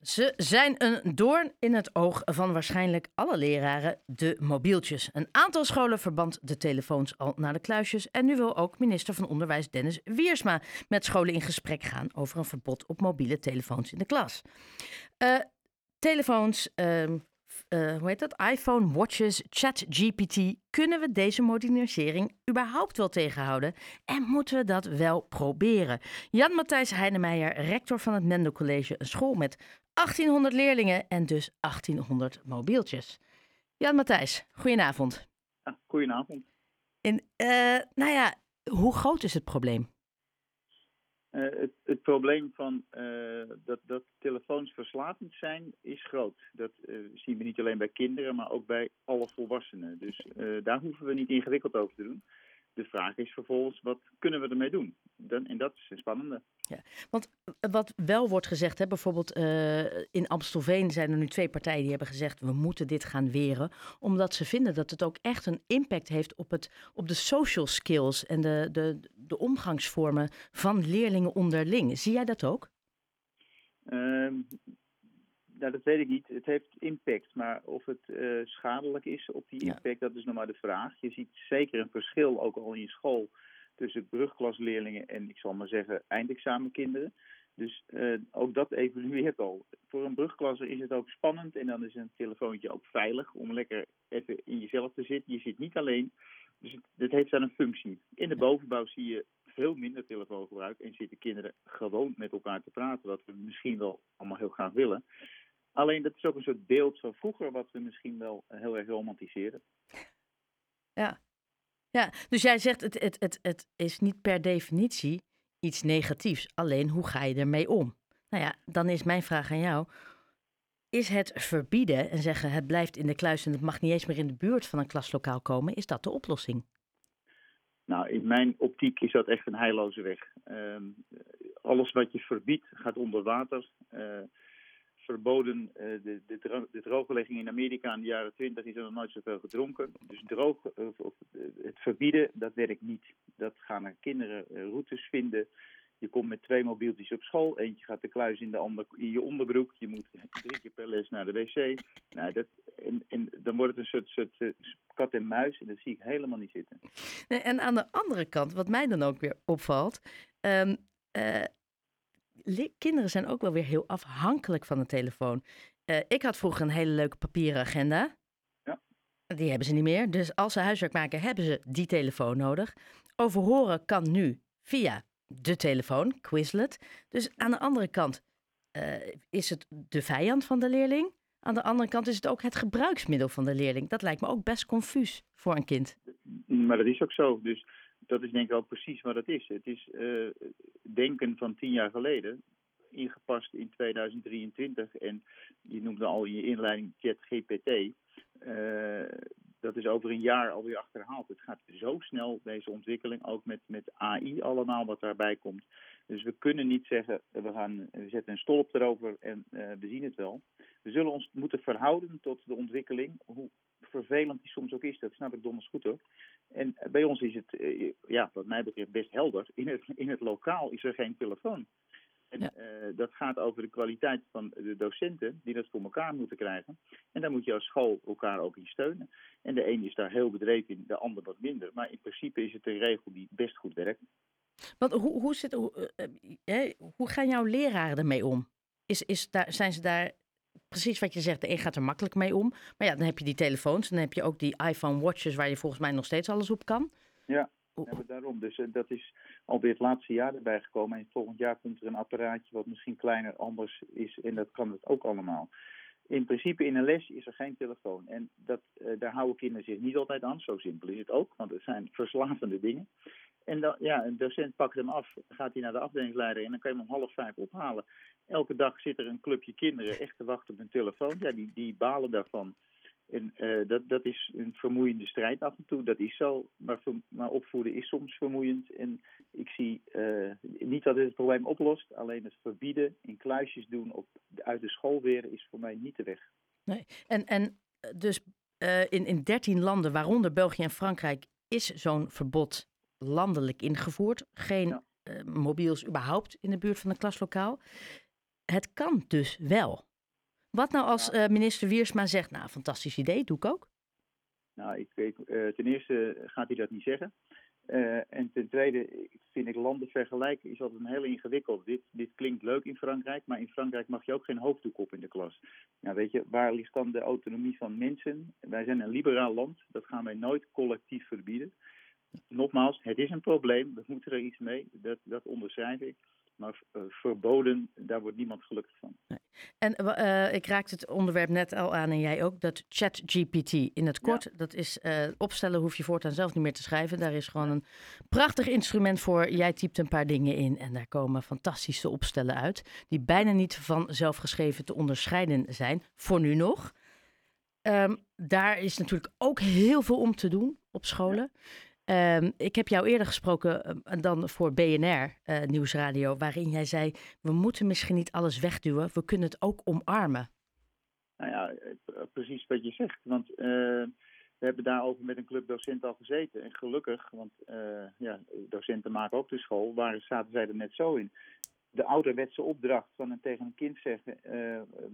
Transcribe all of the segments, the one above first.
Ze zijn een doorn in het oog van waarschijnlijk alle leraren, de mobieltjes. Een aantal scholen verband de telefoons al naar de kluisjes. En nu wil ook minister van Onderwijs Dennis Wiersma met scholen in gesprek gaan over een verbod op mobiele telefoons in de klas. Uh, telefoons, uh, uh, hoe heet dat? iPhone, watches, ChatGPT. Kunnen we deze modernisering überhaupt wel tegenhouden? En moeten we dat wel proberen? Jan-Matthijs Heinemeijer, rector van het Mendel College, een school met 1800 leerlingen en dus 1800 mobieltjes. Jan-Matthijs, goedenavond. Ja, goedenavond. En, uh, nou ja, hoe groot is het probleem? Uh, het, het, probleem van uh, dat, dat telefoons verslavend zijn is groot. Dat zien we niet alleen bij kinderen, maar ook bij alle volwassenen. Dus daar hoeven we niet ingewikkeld over te doen. De vraag is vervolgens, wat kunnen we ermee doen? Dan, en dat is een spannende. Ja, want wat wel wordt gezegd, hè, bijvoorbeeld uh, in Amstelveen zijn er nu twee partijen die hebben gezegd we moeten dit gaan weren, omdat ze vinden dat het ook echt een impact heeft op, het, op de social skills en de, de, de omgangsvormen van leerlingen onderling. Zie jij dat ook? Uh, nou, dat weet ik niet. Het heeft impact, maar of het uh, schadelijk is op die impact, ja. dat is nog maar de vraag. Je ziet zeker een verschil, ook al in je school, tussen brugklasleerlingen en, ik zal maar zeggen, eindexamenkinderen. Dus uh, ook dat evolueert al. Voor een brugklasse is het ook spannend en dan is een telefoontje ook veilig om lekker even in jezelf te zitten. Je zit niet alleen, dus het, het heeft dan een functie. In de bovenbouw zie je veel minder telefoongebruik en zitten kinderen gewoon met elkaar te praten, wat we misschien wel allemaal heel graag willen. Alleen dat is ook een soort beeld van vroeger, wat we misschien wel heel erg romantiseren. Ja, ja dus jij zegt het, het, het, het is niet per definitie iets negatiefs. Alleen hoe ga je ermee om? Nou ja, dan is mijn vraag aan jou. Is het verbieden en zeggen het blijft in de kluis en het mag niet eens meer in de buurt van een klaslokaal komen, is dat de oplossing? Nou, in mijn optiek is dat echt een heilloze weg. Uh, alles wat je verbiedt gaat onder water. Uh, verboden. Uh, de, de, drooglegging in Amerika in de jaren 20 is er nog nooit zoveel gedronken. Dus droog, of, of, het verbieden, dat werkt niet. Dat gaan er kinderen routes vinden. Je komt met twee mobieltjes op school. Eentje gaat de kluis in, de ander, in je onderbroek. Je moet drie keer per les naar de wc. Nou, dat, en, dan wordt het een soort, soort kat en muis. En dat zie ik helemaal niet zitten. En aan de andere kant, wat mij dan ook weer opvalt. Um, kinderen zijn ook wel weer heel afhankelijk van de telefoon. Uh, ik had vroeger een hele leuke papieren agenda. Ja. Die hebben ze niet meer. Dus als ze huiswerk maken, hebben ze die telefoon nodig. Overhoren kan nu via de telefoon, Quizlet. Dus aan de andere kant uh, is het de vijand van de leerling. Aan de andere kant is het ook het gebruiksmiddel van de leerling. Dat lijkt me ook best confuus voor een kind. Maar dat is ook zo. Dus dat is denk ik ook precies wat het is. Het is uh, denken van tien jaar geleden, ingepast in 2023. En je noemde al in je inleiding ChatGPT. Uh, dat is over een jaar alweer achterhaald. Het gaat zo snel, deze ontwikkeling, ook met, met AI allemaal wat daarbij komt. Dus we kunnen niet zeggen, we, gaan, we zetten een stolp erover en uh, we zien het wel. We zullen ons moeten verhouden tot de ontwikkeling, hoe vervelend die soms ook is. Dat snap ik donders goed hoor. En bij ons is het, uh, ja, wat mij betreft, best helder. In het, in het lokaal is er geen telefoon. En ja. uh, dat gaat over de kwaliteit van de docenten die dat voor elkaar moeten krijgen. En daar moet je als school elkaar ook in steunen. En de een is daar heel bedreven in, de ander wat minder. Maar in principe is het een regel die best goed werkt. Want hoe, hoe, zit, hoe, uh, hoe gaan jouw leraren ermee om? Is, is daar, zijn ze daar precies wat je zegt, de een gaat er makkelijk mee om. Maar ja, dan heb je die telefoons, dan heb je ook die iPhone watches waar je volgens mij nog steeds alles op kan. Ja, hebben daarom. Dus uh, dat is alweer het laatste jaar erbij gekomen. En volgend jaar komt er een apparaatje wat misschien kleiner anders is. En dat kan het ook allemaal. In principe in een les is er geen telefoon. En dat, uh, daar houden kinderen zich niet altijd aan. Zo simpel is het ook, want het zijn verslavende dingen. En dan, ja, een docent pakt hem af, gaat hij naar de afdelingsleider en dan kan je hem om half vijf ophalen. Elke dag zit er een clubje kinderen echt te wachten op een telefoon. Ja, die, die balen daarvan. En uh, dat, dat is een vermoeiende strijd af en toe, dat is zo. Maar, maar opvoeden is soms vermoeiend. En ik zie uh, niet dat het het probleem oplost. Alleen het verbieden, in kluisjes doen of uit de school weer is voor mij niet de weg. Nee, en, en dus uh, in, in 13 landen, waaronder België en Frankrijk, is zo'n verbod landelijk ingevoerd. Geen ja. mobiels überhaupt in de buurt van een klaslokaal. Het kan dus wel. Wat nou als uh, minister Wiersma zegt, nou, fantastisch idee, doe ik ook? Nou, ik, ik uh, ten eerste gaat hij dat niet zeggen. Uh, en ten tweede vind ik landen vergelijken is altijd een heel ingewikkeld. Dit, dit klinkt leuk in Frankrijk, maar in Frankrijk mag je ook geen hoofddoek op in de klas. Nou weet je, waar ligt dan de autonomie van mensen? Wij zijn een liberaal land, dat gaan wij nooit collectief verbieden. Nogmaals, het is een probleem, we moeten er iets mee, dat, dat onderschrijf ik. Maar uh, verboden, daar wordt niemand gelukkig van. Nee. En uh, ik raakte het onderwerp net al aan en jij ook, dat ChatGPT. In het kort, ja. dat is uh, opstellen hoef je voortaan zelf niet meer te schrijven. Daar is gewoon een prachtig instrument voor. Jij typt een paar dingen in en daar komen fantastische opstellen uit. Die bijna niet van zelfgeschreven te onderscheiden zijn, voor nu nog. Um, daar is natuurlijk ook heel veel om te doen op scholen. Ja. Um, ik heb jou eerder gesproken uh, dan voor BNR uh, Nieuwsradio, waarin jij zei: we moeten misschien niet alles wegduwen, we kunnen het ook omarmen. Nou ja, precies wat je zegt. Want we hebben daarover met een club docenten al gezeten. En gelukkig, want ja, docenten maken ook de school, waar zaten zij er net zo in. De ouderwetse opdracht van een, tegen een kind zeggen: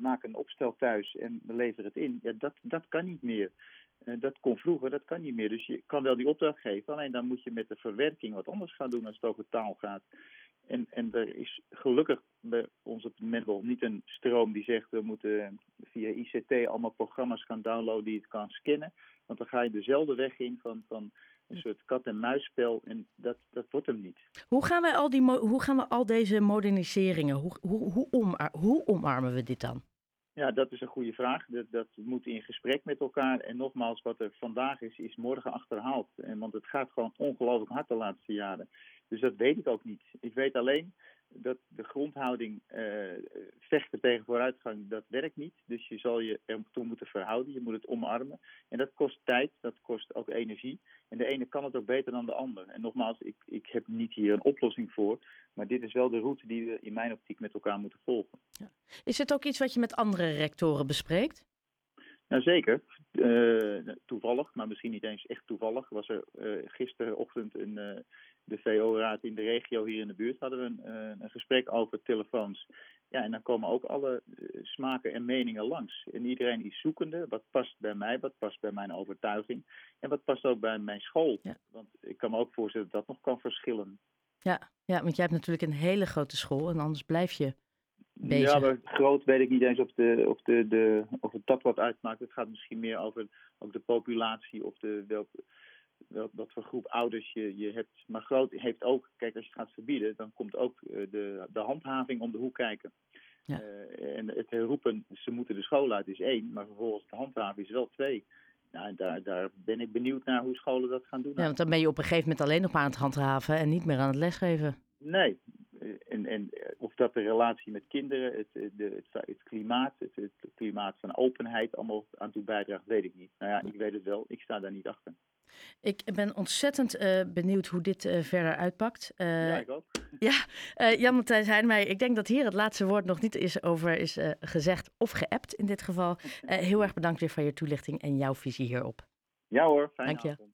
maak een opstel thuis en lever het in. Ja, dat, dat kan niet meer. Uh, dat kon vroeger, dat kan niet meer. Dus je kan wel die opdracht geven, alleen dan moet je met de verwerking wat anders gaan doen als het over taal gaat. En, en er is gelukkig bij ons op het moment niet een stroom die zegt we moeten via ICT allemaal programma's gaan downloaden die het kan scannen. Want dan ga je dezelfde weg in van, van een soort kat-en-muisspel en dat, dat wordt hem niet. Hoe gaan, wij al die, hoe gaan we al deze moderniseringen, hoe, hoe, hoe, omar, hoe omarmen we dit dan? Ja, dat is een goede vraag. Dat, dat moet in gesprek met elkaar. En nogmaals, wat er vandaag is, is morgen achterhaald. En, want het gaat gewoon ongelooflijk hard de laatste jaren. Dus dat weet ik ook niet. Ik weet alleen dat de grondhouding uh, vechten tegen vooruitgang, dat werkt niet. Dus je zal je er toe moeten verhouden. Je moet het omarmen. En dat kost tijd, dat kost ook energie. En de ene kan het ook beter dan de ander. En nogmaals, ik, ik heb niet hier een oplossing voor. Maar dit is wel de route die we in mijn optiek met elkaar moeten volgen. Ja. Is het ook iets wat je met andere rectoren bespreekt? Nou zeker. Uh, toevallig, maar misschien niet eens echt toevallig, was er uh, gisterenochtend een, uh, de VO-raad in de regio hier in de buurt. Hadden we een, een gesprek over telefoons. Ja, en dan komen ook alle smaken en meningen langs. En iedereen is zoekende. Wat past bij mij, wat past bij mijn overtuiging. En wat past ook bij mijn school. Ja. Want ik kan me ook voorstellen dat dat nog kan verschillen. Ja, ja, want jij hebt natuurlijk een hele grote school en anders blijf je bezig. Ja, maar groot weet ik niet eens of, de, of, de, de, of het dat wat uitmaakt. Het gaat misschien meer over ook de populatie of de, welke, wel, wat voor groep ouders je, je hebt. Maar groot heeft ook, kijk, als je het gaat verbieden, dan komt ook de, de handhaving om de hoek kijken. Ja. Uh, en het roepen, ze moeten de school uit, is één, maar vervolgens de handhaving is wel twee. Nou, daar, daar ben ik benieuwd naar hoe scholen dat gaan doen. Ja, want dan ben je op een gegeven moment alleen nog maar aan het handhaven en niet meer aan het lesgeven. Nee, en, en of dat de relatie met kinderen, het, de, het, het klimaat, het, het, klimaat van openheid allemaal aan toe bijdraagt, weet ik niet. Nou ja, ik weet het wel, ik sta daar niet achter. Ik ben ontzettend uh, benieuwd hoe dit uh, verder uitpakt. Uh, ja, ik ook. Ja, Jan Matthijs Heinmeijer, ik denk dat hier het laatste woord nog niet is over is gezegd of geappt in dit geval. heel erg bedankt weer voor je toelichting en jouw visie hierop. Ja hoor, fijn Dank je. avond.